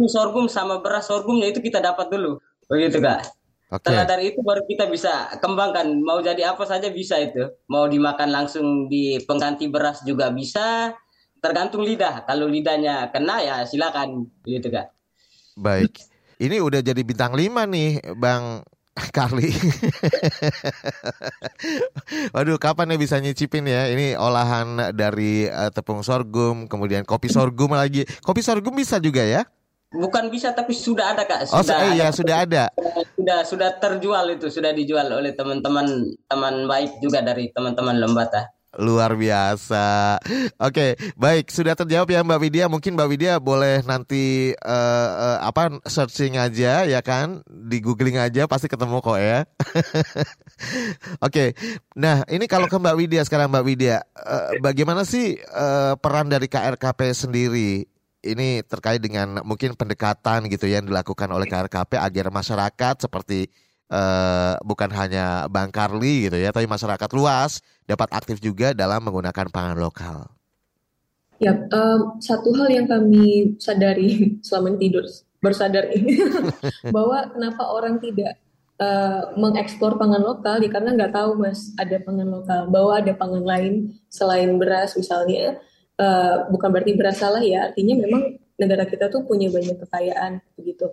Speaker 5: sorghum sama beras sorghumnya itu kita dapat dulu. Begitu kak. Okay. Setelah dari itu baru kita bisa kembangkan. Mau jadi apa saja bisa itu. Mau dimakan langsung di pengganti beras juga bisa. Tergantung lidah. Kalau lidahnya kena ya silakan. Begitu kak.
Speaker 3: Baik. Ini udah jadi bintang lima nih Bang Carly. Waduh, kapan ya bisa nyicipin ya? Ini olahan dari uh, tepung sorghum, kemudian kopi sorghum lagi. Kopi sorghum bisa juga ya?
Speaker 5: Bukan bisa tapi sudah ada kak.
Speaker 3: Oh, sudah oh, iya sudah ada.
Speaker 5: Sudah sudah terjual itu, sudah dijual oleh teman-teman teman baik juga dari teman-teman Lembata.
Speaker 3: Luar biasa. Oke, baik sudah terjawab ya Mbak Widya. Mungkin Mbak Widya boleh nanti uh, uh, apa searching aja ya kan, di googling aja pasti ketemu kok ya. [laughs] Oke, nah ini kalau ke Mbak Widya sekarang Mbak Widya, uh, bagaimana sih uh, peran dari KRKP sendiri? Ini terkait dengan mungkin pendekatan gitu ya yang dilakukan oleh KRKP agar masyarakat seperti uh, bukan hanya Bang Karli gitu ya, tapi masyarakat luas dapat aktif juga dalam menggunakan pangan lokal.
Speaker 4: Ya, um, satu hal yang kami sadari [laughs] selama tidur bersadar ini [laughs] bahwa kenapa orang tidak uh, mengeksplor pangan lokal ya karena nggak tahu mas ada pangan lokal bahwa ada pangan lain selain beras misalnya uh, bukan berarti beras salah ya artinya memang negara kita tuh punya banyak kekayaan begitu.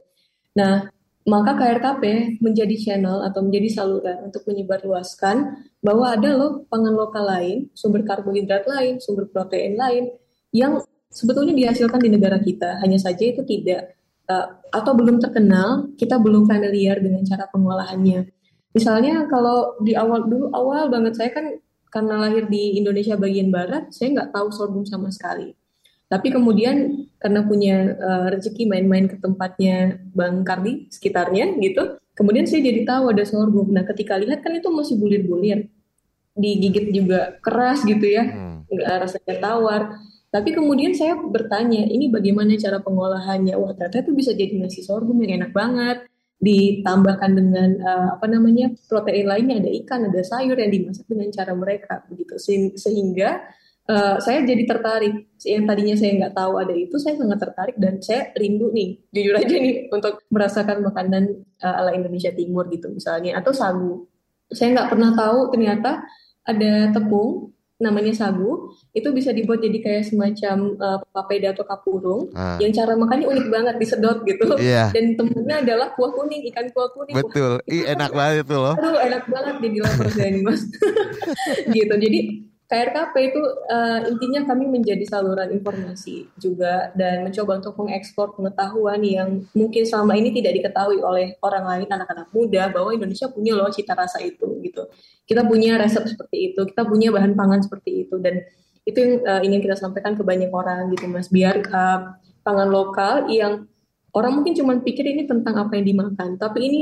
Speaker 4: Nah maka KRKP menjadi channel atau menjadi saluran untuk menyebarluaskan bahwa ada loh pangan lokal lain, sumber karbohidrat lain, sumber protein lain yang sebetulnya dihasilkan di negara kita. Hanya saja itu tidak uh, atau belum terkenal, kita belum familiar dengan cara pengolahannya. Misalnya kalau di awal dulu awal banget saya kan karena lahir di Indonesia bagian barat, saya nggak tahu sorghum sama sekali. Tapi kemudian karena punya uh, rezeki main-main ke tempatnya Bang Kardi sekitarnya gitu, kemudian saya jadi tahu ada sorghum. Nah ketika lihat kan itu masih bulir-bulir, digigit juga keras gitu ya, hmm. nggak rasanya tawar. Tapi kemudian saya bertanya, ini bagaimana cara pengolahannya? Wah ternyata itu bisa jadi nasi sorghum yang enak banget. Ditambahkan dengan uh, apa namanya protein lainnya, ada ikan, ada sayur yang dimasak dengan cara mereka begitu. Sehingga uh, saya jadi tertarik. Yang tadinya saya nggak tahu ada itu saya sangat tertarik dan saya rindu nih jujur aja nih untuk merasakan makanan uh, ala Indonesia Timur gitu misalnya atau sagu. Saya nggak pernah tahu ternyata ada tepung namanya sagu itu bisa dibuat jadi kayak semacam uh, papeda atau kapurung ah. yang cara makannya unik banget disedot gitu. Yeah. dan temennya adalah kuah kuning ikan kuah kuning.
Speaker 3: Betul. Ih, enak banget itu loh.
Speaker 4: Aduh enak banget jadi lapar saya nih mas. [laughs] Gitu. Jadi KRKP itu uh, intinya kami menjadi saluran informasi juga dan mencoba untuk mengekspor pengetahuan yang mungkin selama ini tidak diketahui oleh orang lain anak-anak muda bahwa Indonesia punya loh cita rasa itu gitu. Kita punya resep seperti itu, kita punya bahan pangan seperti itu dan itu yang uh, ingin kita sampaikan ke banyak orang gitu Mas biar uh, pangan lokal yang orang mungkin cuma pikir ini tentang apa yang dimakan, tapi ini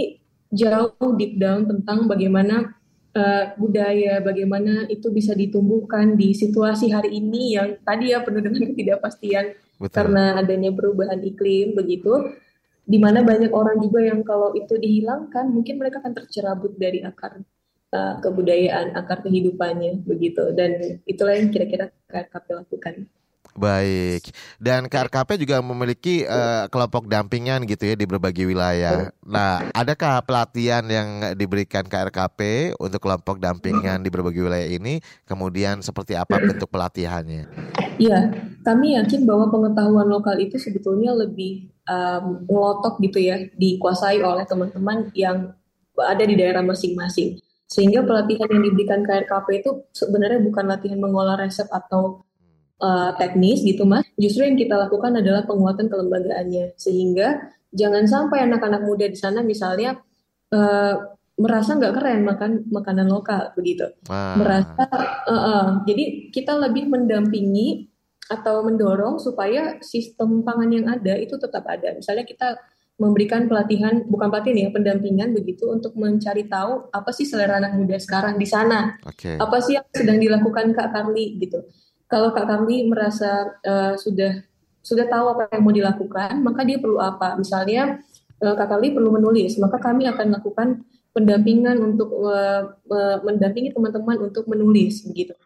Speaker 4: jauh deep down tentang bagaimana uh, budaya bagaimana itu bisa ditumbuhkan di situasi hari ini yang tadi ya penuh dengan [laughs] ketidakpastian Betul. karena adanya perubahan iklim begitu di mana banyak orang juga yang kalau itu dihilangkan mungkin mereka akan tercerabut dari akar uh, kebudayaan akar kehidupannya begitu dan itulah yang kira-kira KKP lakukan.
Speaker 3: Baik. Dan KRKP juga memiliki uh, kelompok dampingan gitu ya di berbagai wilayah. Nah, adakah pelatihan yang diberikan KRKP untuk kelompok dampingan di berbagai wilayah ini? Kemudian seperti apa bentuk pelatihannya?
Speaker 4: Iya, kami yakin bahwa pengetahuan lokal itu sebetulnya lebih um, ngelotok gitu ya, dikuasai oleh teman-teman yang ada di daerah masing-masing. Sehingga pelatihan yang diberikan KRKP itu sebenarnya bukan latihan mengolah resep atau uh, teknis gitu mas, justru yang kita lakukan adalah penguatan kelembagaannya sehingga jangan sampai anak-anak muda di sana misalnya uh, merasa nggak keren makan makanan lokal begitu, ah. merasa uh, uh, jadi kita lebih mendampingi atau mendorong supaya sistem pangan yang ada itu tetap ada. Misalnya kita memberikan pelatihan bukan pelatihan ya pendampingan begitu untuk mencari tahu apa sih selera anak muda sekarang di sana okay. apa sih yang sedang dilakukan kak Carly gitu kalau Kak kami merasa uh, sudah sudah tahu apa yang mau dilakukan, maka dia perlu apa? Misalnya uh, Kak Kali perlu menulis, maka kami akan lakukan pendampingan untuk uh, uh, mendampingi teman-teman untuk menulis begitu.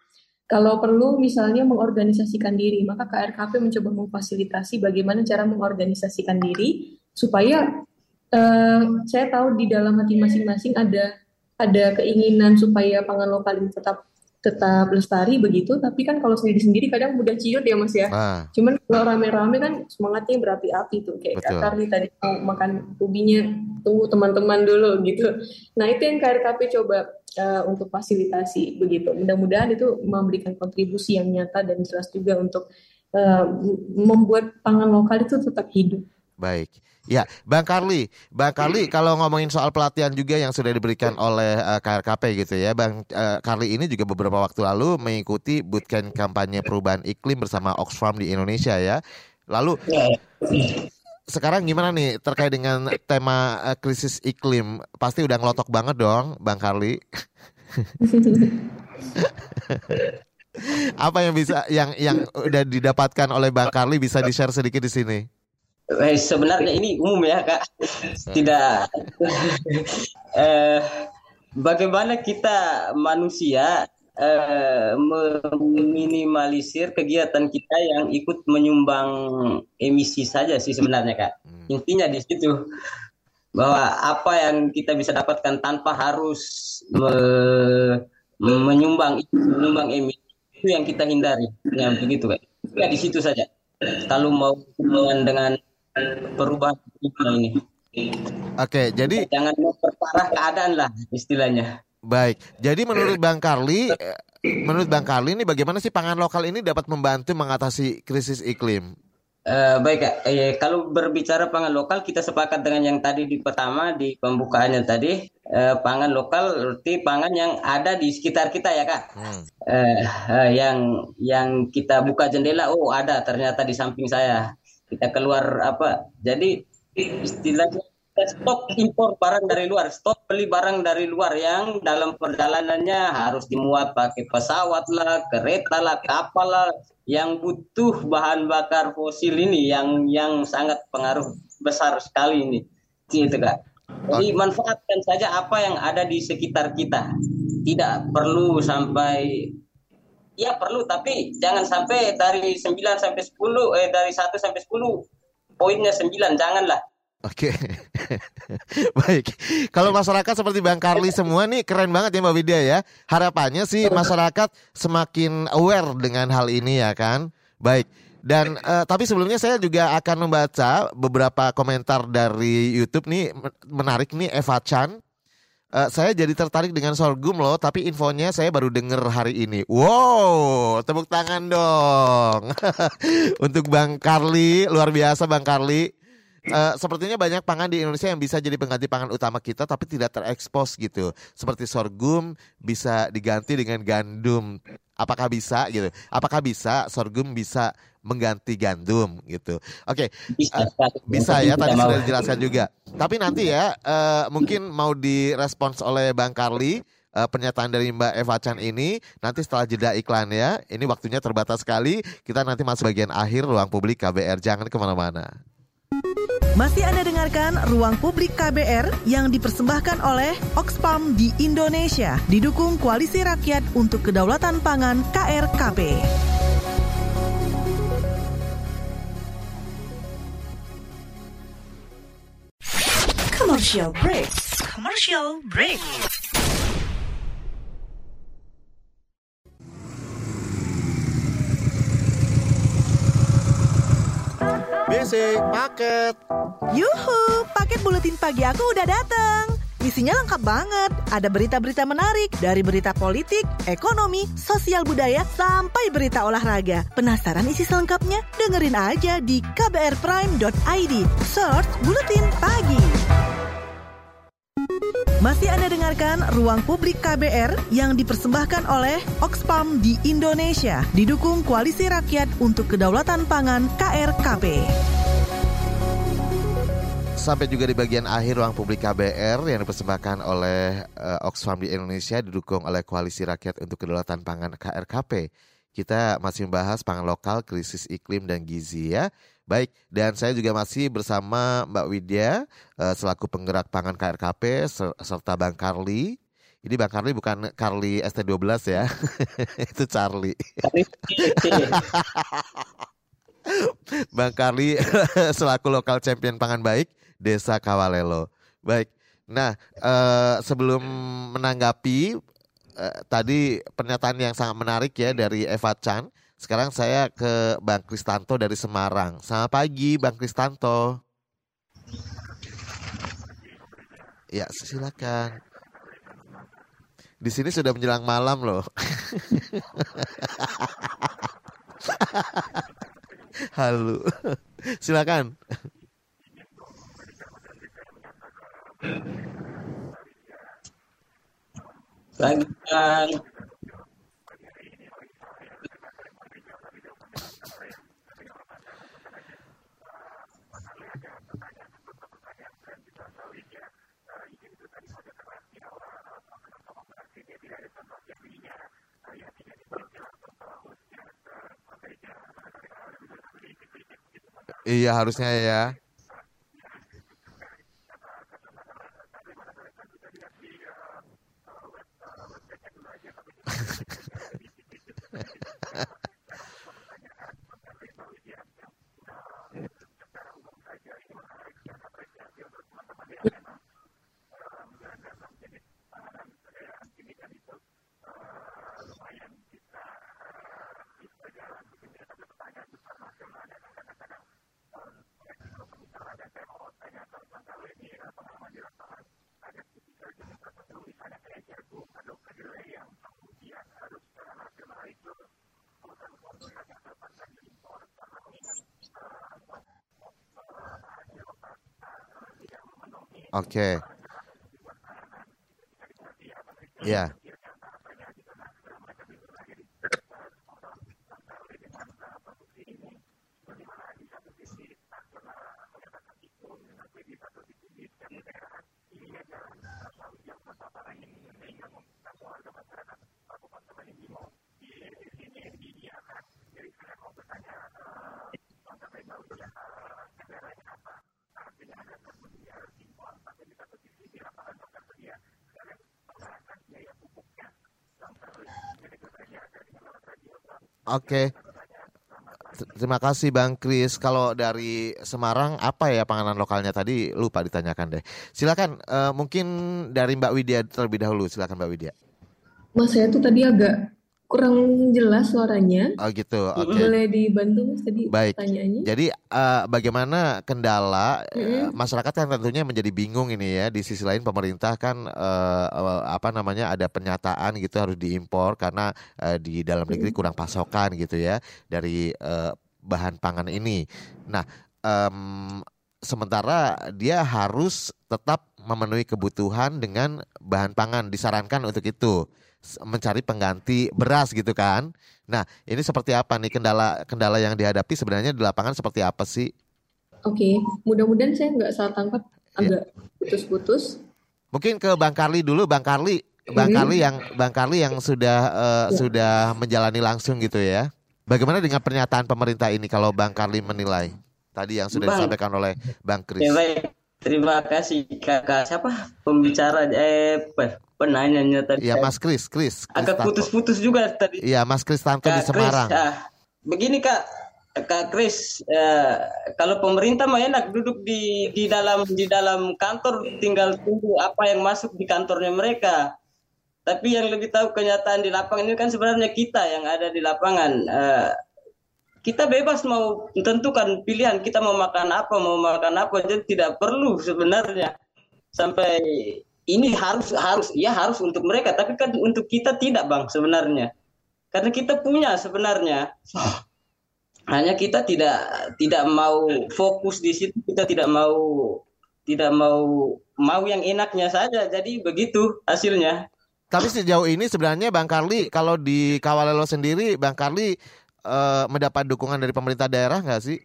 Speaker 4: Kalau perlu misalnya mengorganisasikan diri, maka KRKP mencoba memfasilitasi bagaimana cara mengorganisasikan diri supaya uh, saya tahu di dalam hati masing-masing ada ada keinginan supaya pangan lokal ini tetap tetap lestari begitu tapi kan kalau sendiri-sendiri kadang mudah ciut ya mas ya.
Speaker 3: Ah,
Speaker 4: cuman kalau rame-rame kan semangatnya berapi-api tuh kayak
Speaker 3: Betul.
Speaker 4: Kak Carly tadi mau makan ubinya tunggu teman-teman dulu gitu. Nah itu yang KRKP coba eh, untuk fasilitasi begitu. Mudah-mudahan itu memberikan kontribusi yang nyata dan jelas juga untuk eh, membuat pangan lokal itu tetap hidup.
Speaker 3: Baik. Ya, Bang Karli, Bang Karli kalau ngomongin soal pelatihan juga yang sudah diberikan oleh eh, KRKP gitu ya, Bang eh, Karli ini juga beberapa waktu lalu mengikuti bootcamp kampanye perubahan iklim bersama Oxfam di Indonesia ya. Lalu
Speaker 5: Ya,
Speaker 3: sekarang gimana nih terkait dengan tema eh, krisis iklim? Pasti udah ngelotok banget dong, Bang Karli. [laughs] Apa yang bisa yang yang udah didapatkan oleh Bang Karli bisa di-share sedikit di sini?
Speaker 5: Eh, sebenarnya ini umum ya kak, tidak. [laughs] eh, bagaimana kita manusia eh, meminimalisir kegiatan kita yang ikut menyumbang emisi saja sih sebenarnya kak.
Speaker 3: Hmm.
Speaker 5: Intinya di situ bahwa apa yang kita bisa dapatkan tanpa harus me- menyumbang menyumbang emisi itu yang kita hindari, ya begitu kak. Ya di situ saja. Kalau mau hubungan dengan perubahan iklim ini,
Speaker 3: Oke, jadi
Speaker 5: jangan memperparah keadaan lah istilahnya.
Speaker 3: baik. Jadi menurut Bang Karli, eh, menurut Bang Karli ini bagaimana sih pangan lokal ini dapat membantu mengatasi krisis iklim?
Speaker 5: Eh, baik Eh, kalau berbicara pangan lokal kita sepakat dengan yang tadi di pertama di pembukaannya tadi Eh, pangan lokal berarti pangan yang ada di sekitar kita ya kak.
Speaker 3: Hmm.
Speaker 5: Eh, eh, yang yang kita buka jendela, oh ada ternyata di samping saya. Kita keluar apa? Jadi istilahnya kita stop impor barang dari luar, stop beli barang dari luar yang dalam perjalanannya harus dimuat pakai pesawat lah, kereta lah, kapal lah, yang butuh bahan bakar fosil ini yang yang sangat pengaruh besar sekali ini. Gitu kak. Jadi manfaatkan saja apa yang ada di sekitar kita. Tidak perlu sampai ya perlu tapi jangan sampai dari 9 sampai 10 eh dari 1 sampai 10 poinnya 9 janganlah.
Speaker 3: Oke, [laughs] baik. Kalau masyarakat seperti Bang Karli semua nih keren banget ya Mbak Widya ya. Harapannya sih masyarakat semakin aware dengan hal ini ya kan. Baik. Dan eh, tapi sebelumnya saya juga akan membaca beberapa komentar dari YouTube nih men- menarik nih Eva Chan. Eh, saya jadi tertarik dengan sorghum loh, tapi infonya saya baru dengar hari ini. Wow, tepuk tangan dong [laughs] untuk Bang Karli, luar biasa Bang Karli. Eh, sepertinya banyak pangan di Indonesia yang bisa jadi pengganti pangan utama kita tapi tidak terekspos gitu. Seperti sorghum bisa diganti dengan gandum. Apakah bisa gitu? Apakah bisa sorghum bisa mengganti gandum gitu? Oke,
Speaker 5: Bisa,
Speaker 3: Eh, bisa ya tadi sudah dijelaskan juga. Tapi nanti ya eh, mungkin mau direspons oleh Bang Karli eh, pernyataan dari Mbak Eva Chan ini nanti setelah jeda iklan ya. Ini waktunya terbatas sekali. Kita nanti masuk bagian akhir ruang publik KBR. Jangan ke mana-mana.
Speaker 2: Masih Anda dengarkan Ruang Publik KBR yang dipersembahkan oleh Oxfam di Indonesia, didukung Koalisi Rakyat untuk Kedaulatan Pangan KRKP.
Speaker 1: Commercial break. Commercial break.
Speaker 3: Basic paket.
Speaker 2: Yuhu, paket buletin pagi aku udah datang. Isinya lengkap banget. Ada berita-berita menarik dari berita politik, ekonomi, sosial budaya, sampai berita olahraga. Penasaran isi selengkapnya? Dengerin aja di kbrprime.id. Search Buletin Pagi. Masih Anda dengarkan Ruang Publik KBR yang dipersembahkan oleh Oxfam di Indonesia, didukung Koalisi Rakyat untuk Kedaulatan Pangan KRKP.
Speaker 3: Sampai juga di bagian akhir ruang publik KBR yang dipersembahkan oleh eh, Oxfam di Indonesia didukung oleh Koalisi Rakyat untuk Kedaulatan Pangan KRKP. Kita masih membahas pangan lokal, krisis iklim dan gizi ya. Baik, dan saya juga masih bersama Mbak Widya eh, selaku penggerak pangan KRKP ser- serta Bang Karli. Ini Bang Karli bukan Karli ST12 ya. [laughs] Itu Charlie. [laughs] Bang Karli [laughs] selaku lokal champion pangan baik Desa Kawalelo. Baik. Nah, eh, sebelum menanggapi eh, tadi pernyataan yang sangat menarik ya dari Eva Chan. Sekarang saya ke Bang Kristanto dari Semarang. Selamat pagi Bang Kristanto. Ya, silakan. Di sini sudah menjelang malam loh. [laughs] Halo. Silakan.
Speaker 5: Lagi
Speaker 3: Iya harusnya ya. Oke. Ya. Oke. Terima kasih Bang Kris. Kalau dari Semarang apa ya panganan lokalnya tadi lupa ditanyakan deh. Silakan eh, mungkin dari Mbak Widya terlebih dahulu. Silakan Mbak Widya.
Speaker 4: Mas saya tuh tadi agak kurang jelas suaranya.
Speaker 3: Oh gitu. Oke.
Speaker 4: Boleh dibantu Mas tadi
Speaker 3: Baik.
Speaker 4: pertanyaannya?
Speaker 3: Jadi eh, bagaimana kendala
Speaker 4: Mm-mm.
Speaker 3: masyarakat kan tentunya menjadi bingung ini ya. Di sisi lain pemerintah kan eh, apa namanya ada pernyataan gitu harus diimpor karena eh, di dalam negeri kurang pasokan gitu ya dari eh, bahan pangan ini. Nah, em, sementara dia harus tetap memenuhi kebutuhan dengan bahan pangan disarankan untuk itu mencari pengganti beras gitu kan. Nah, ini seperti apa nih kendala kendala yang dihadapi sebenarnya di lapangan seperti apa sih?
Speaker 4: Oke, mudah-mudahan saya nggak salah tangkap
Speaker 3: Iya.
Speaker 4: agak putus-putus.
Speaker 3: Mungkin ke Bang Karli dulu, Bang Karli, Bang
Speaker 4: Mhm.
Speaker 3: Karli yang Bang Karli yang sudah eh,
Speaker 4: Ya.
Speaker 3: sudah menjalani langsung gitu ya. Bagaimana dengan pernyataan pemerintah ini kalau Bang Karli menilai tadi yang sudah
Speaker 5: Bang.
Speaker 3: disampaikan oleh Bang Kris?
Speaker 5: Ya baik, terima kasih kakak. Siapa pembicara eh pe- penanyanya tadi?
Speaker 3: Iya Mas Kris, Kris.
Speaker 5: Agak putus-putus juga tadi.
Speaker 3: Iya Mas Kristanto di
Speaker 5: Kak Kris,
Speaker 3: Semarang.
Speaker 5: ah, begini kak, Kak Kris, eh, kalau pemerintah mah enak duduk di di dalam di dalam kantor tinggal tunggu apa yang masuk di kantornya mereka. Tapi yang lebih tahu kenyataan di lapangan ini kan sebenarnya kita yang ada di lapangan. Eh, kita bebas mau tentukan pilihan kita mau makan apa mau makan apa. Jadi tidak perlu sebenarnya. Sampai ini harus harus ya harus untuk mereka. Tapi kan untuk kita tidak bang sebenarnya. Karena kita punya sebenarnya. [laughs] Hanya kita tidak tidak mau fokus di situ. Kita tidak mau tidak mau mau yang enaknya saja. Jadi begitu hasilnya.
Speaker 3: Tapi sejauh ini sebenarnya Bang Karli kalau di Kawalelo sendiri Bang Karli eh, mendapat dukungan dari pemerintah daerah nggak sih?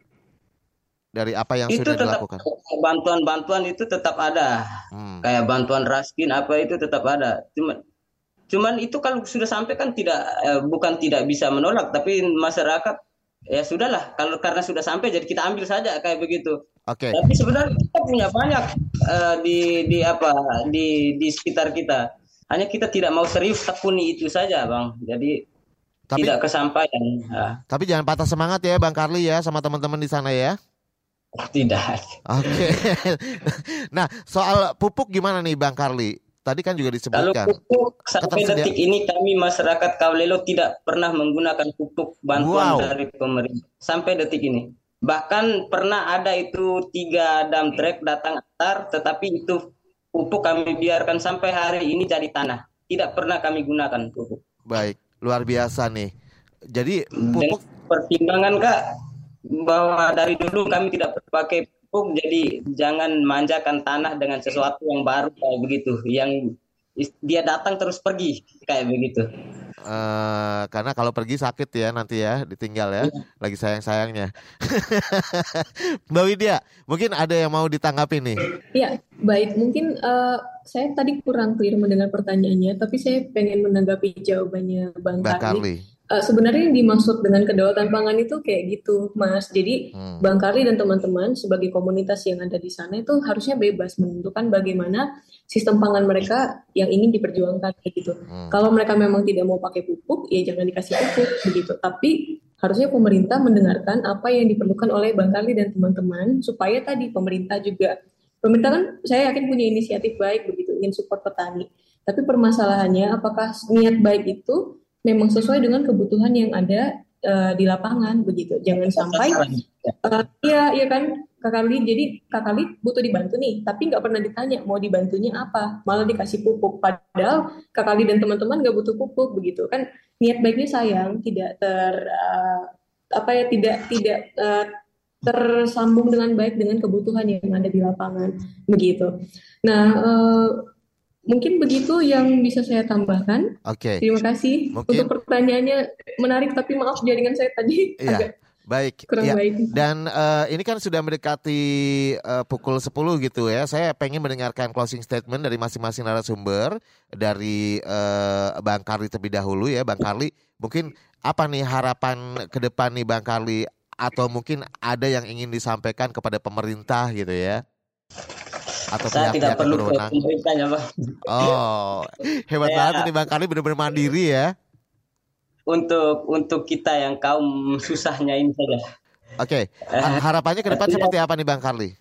Speaker 3: Dari apa yang
Speaker 5: itu
Speaker 3: sudah
Speaker 5: tetap
Speaker 3: dilakukan?
Speaker 5: bantuan-bantuan itu tetap ada
Speaker 3: Hmm.
Speaker 5: kayak bantuan raskin apa itu tetap ada cuman cuman itu kalau sudah sampai kan tidak eh, bukan tidak bisa menolak tapi masyarakat ya sudahlah kalau karena sudah sampai jadi kita ambil saja kayak begitu
Speaker 3: Oke.
Speaker 5: tapi sebenarnya kita punya banyak eh, di di apa di di sekitar kita hanya kita tidak mau serius tekuni itu saja bang jadi
Speaker 3: Tapi
Speaker 5: tidak kesampaian
Speaker 3: tapi jangan patah semangat ya Bang Karli ya sama teman-teman di sana ya. [laughs]
Speaker 5: tidak
Speaker 3: Oke. [laughs] nah, soal pupuk gimana nih Bang Karli? tadi kan juga
Speaker 5: Kalau
Speaker 3: disebutkan.
Speaker 5: pupuk sampai
Speaker 3: Ketersedia-
Speaker 5: detik ini kami masyarakat Kawlelo tidak pernah menggunakan pupuk bantuan
Speaker 3: Wow.
Speaker 5: dari pemerintah sampai detik ini. Bahkan pernah ada itu tiga dam trek datang antar, tetapi itu pupuk kami biarkan sampai hari ini jadi tanah. Tidak pernah kami gunakan pupuk.
Speaker 3: Baik, luar biasa nih. Jadi
Speaker 5: Dengan
Speaker 3: pupuk
Speaker 5: pertimbangan kak bahwa dari dulu kami tidak pakai pupuk, jadi jangan manjakan tanah dengan sesuatu yang baru kayak begitu, yang dia datang terus pergi kayak begitu.
Speaker 3: eh, karena kalau pergi sakit ya nanti ya ditinggal ya, lagi sayang-sayangnya. [laughs] Mbak Widya, mungkin ada yang mau ditanggapi nih.
Speaker 4: Ya, baik. Mungkin eh, saya tadi kurang clear mendengar pertanyaannya, tapi saya pengen menanggapi jawabannya Bang,
Speaker 3: Mbak
Speaker 4: Karli. Eh, sebenarnya yang dimaksud dengan kedaulatan pangan itu kayak gitu, Mas. Jadi
Speaker 3: Hmm.
Speaker 4: Bang Karli dan teman-teman sebagai komunitas yang ada di sana itu harusnya bebas menentukan bagaimana sistem pangan mereka yang ingin diperjuangkan kayak gitu.
Speaker 3: Hmm.
Speaker 4: Kalau mereka memang tidak mau pakai pupuk, ya jangan dikasih pupuk begitu. Tapi harusnya pemerintah mendengarkan apa yang diperlukan oleh Bang Karli dan teman-teman supaya tadi pemerintah juga pemerintah kan saya yakin punya inisiatif baik begitu ingin support petani. Tapi permasalahannya apakah niat baik itu memang sesuai dengan kebutuhan yang ada eh, di lapangan begitu. Jangan sampai Eh, Iya, iya kan Kak Karli. Jadi Kak Karli butuh dibantu nih, tapi nggak pernah ditanya mau dibantunya apa, malah dikasih pupuk. Padahal Kak Karli dan teman-teman nggak butuh pupuk begitu kan. Niat baiknya sayang tidak ter eh, apa ya tidak tidak eh, tersambung dengan baik dengan kebutuhan yang ada di lapangan begitu. Nah, eh, mungkin begitu yang bisa saya tambahkan.
Speaker 3: Oke.
Speaker 4: Terima kasih
Speaker 3: Mungkin-
Speaker 4: untuk pertanyaannya menarik, tapi maaf jaringan saya tadi
Speaker 3: Iya.
Speaker 4: agak
Speaker 3: Baik.
Speaker 4: kurang
Speaker 3: Ya,
Speaker 4: baik.
Speaker 3: Dan eh, ini kan sudah mendekati eh, pukul 10 gitu ya. Saya pengen mendengarkan closing statement dari masing-masing narasumber dari eh, Bang Karli terlebih dahulu ya. Bang Karli, mungkin apa nih harapan ke depan nih Bang Karli atau mungkin ada yang ingin disampaikan kepada pemerintah gitu ya? Atau
Speaker 5: Saya tidak
Speaker 3: yang
Speaker 5: perlu ke
Speaker 3: berwenang?
Speaker 5: pemerintahnya, Pak.
Speaker 3: Oh, [laughs] hebat
Speaker 5: Saya-
Speaker 3: banget nih Bang Karli benar-benar mandiri ya.
Speaker 5: Untuk untuk kita yang kaum [laughs] susahnya ini saja.
Speaker 3: Oke, ha- harapannya ke depan seperti apa nih Bang Karli?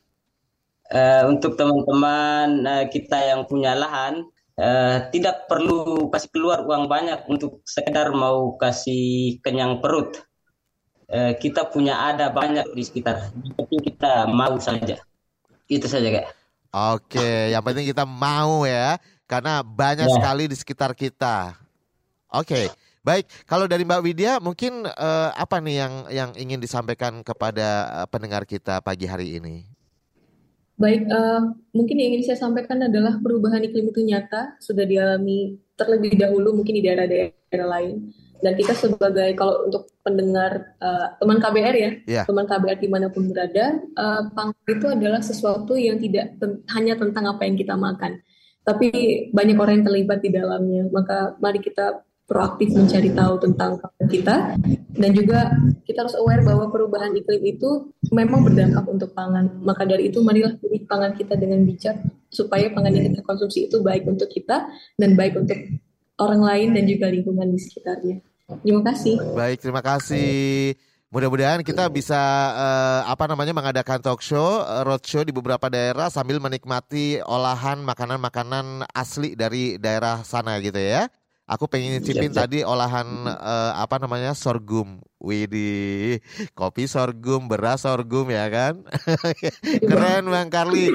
Speaker 5: Eh, untuk teman-teman eh, kita yang punya lahan eh, tidak perlu kasih keluar uang banyak untuk sekedar mau kasih kenyang perut. Eh, kita punya ada banyak di sekitar. Penting kita mau saja. Itu saja kak.
Speaker 3: Oke, yang penting kita mau ya, karena banyak
Speaker 5: Ya.
Speaker 3: sekali di sekitar kita. Oke, baik. Kalau dari Mbak Widya, mungkin eh, apa nih yang yang ingin disampaikan kepada eh, pendengar kita pagi hari ini?
Speaker 4: Baik, eh, mungkin yang ingin saya sampaikan adalah perubahan iklim itu nyata, sudah dialami terlebih dahulu mungkin di daerah-daerah lain. Dan kita sebagai, kalau untuk pendengar eh, teman KBR ya,
Speaker 3: Ya.
Speaker 4: teman KBR di mana pun berada, eh, pangan itu adalah sesuatu yang tidak ten- hanya tentang apa yang kita makan, tapi banyak orang yang terlibat di dalamnya. Maka mari kita proaktif mencari tahu tentang kita, dan juga kita harus aware bahwa perubahan iklim itu memang berdampak untuk pangan. Maka dari itu marilah pilih pangan kita dengan bijak supaya pangan yang kita konsumsi itu baik untuk kita dan baik untuk orang lain dan juga lingkungan di sekitarnya. Terima kasih.
Speaker 3: Baik, terima kasih. Mudah-mudahan kita bisa eh, apa namanya mengadakan talk show, eh, road show di beberapa daerah sambil menikmati olahan makanan-makanan asli dari daerah sana gitu ya. Aku pengen nyicipin
Speaker 5: Siap, siap.
Speaker 3: tadi olahan eh, apa namanya sorghum. Widih, kopi sorghum, beras sorghum ya kan? [laughs] Keren Bang Karli.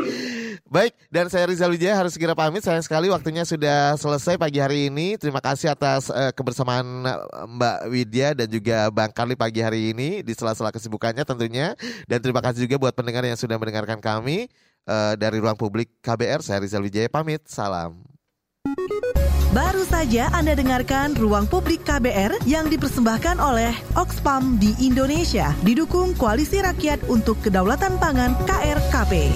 Speaker 3: Baik, dan saya Rizal Wijaya harus segera pamit. Sayang sekali waktunya sudah selesai pagi hari ini. Terima kasih atas eh, kebersamaan eh, Mbak Widya dan juga Bang Karli pagi hari ini di sela-sela kesibukannya tentunya. Dan terima kasih juga buat pendengar yang sudah mendengarkan kami eh, dari Ruang Publik KBR. Saya Rizal Wijaya pamit. Salam.
Speaker 2: Baru saja Anda dengarkan Ruang Publik KBR yang dipersembahkan oleh Oxfam di Indonesia, didukung Koalisi Rakyat untuk Kedaulatan Pangan KRKP.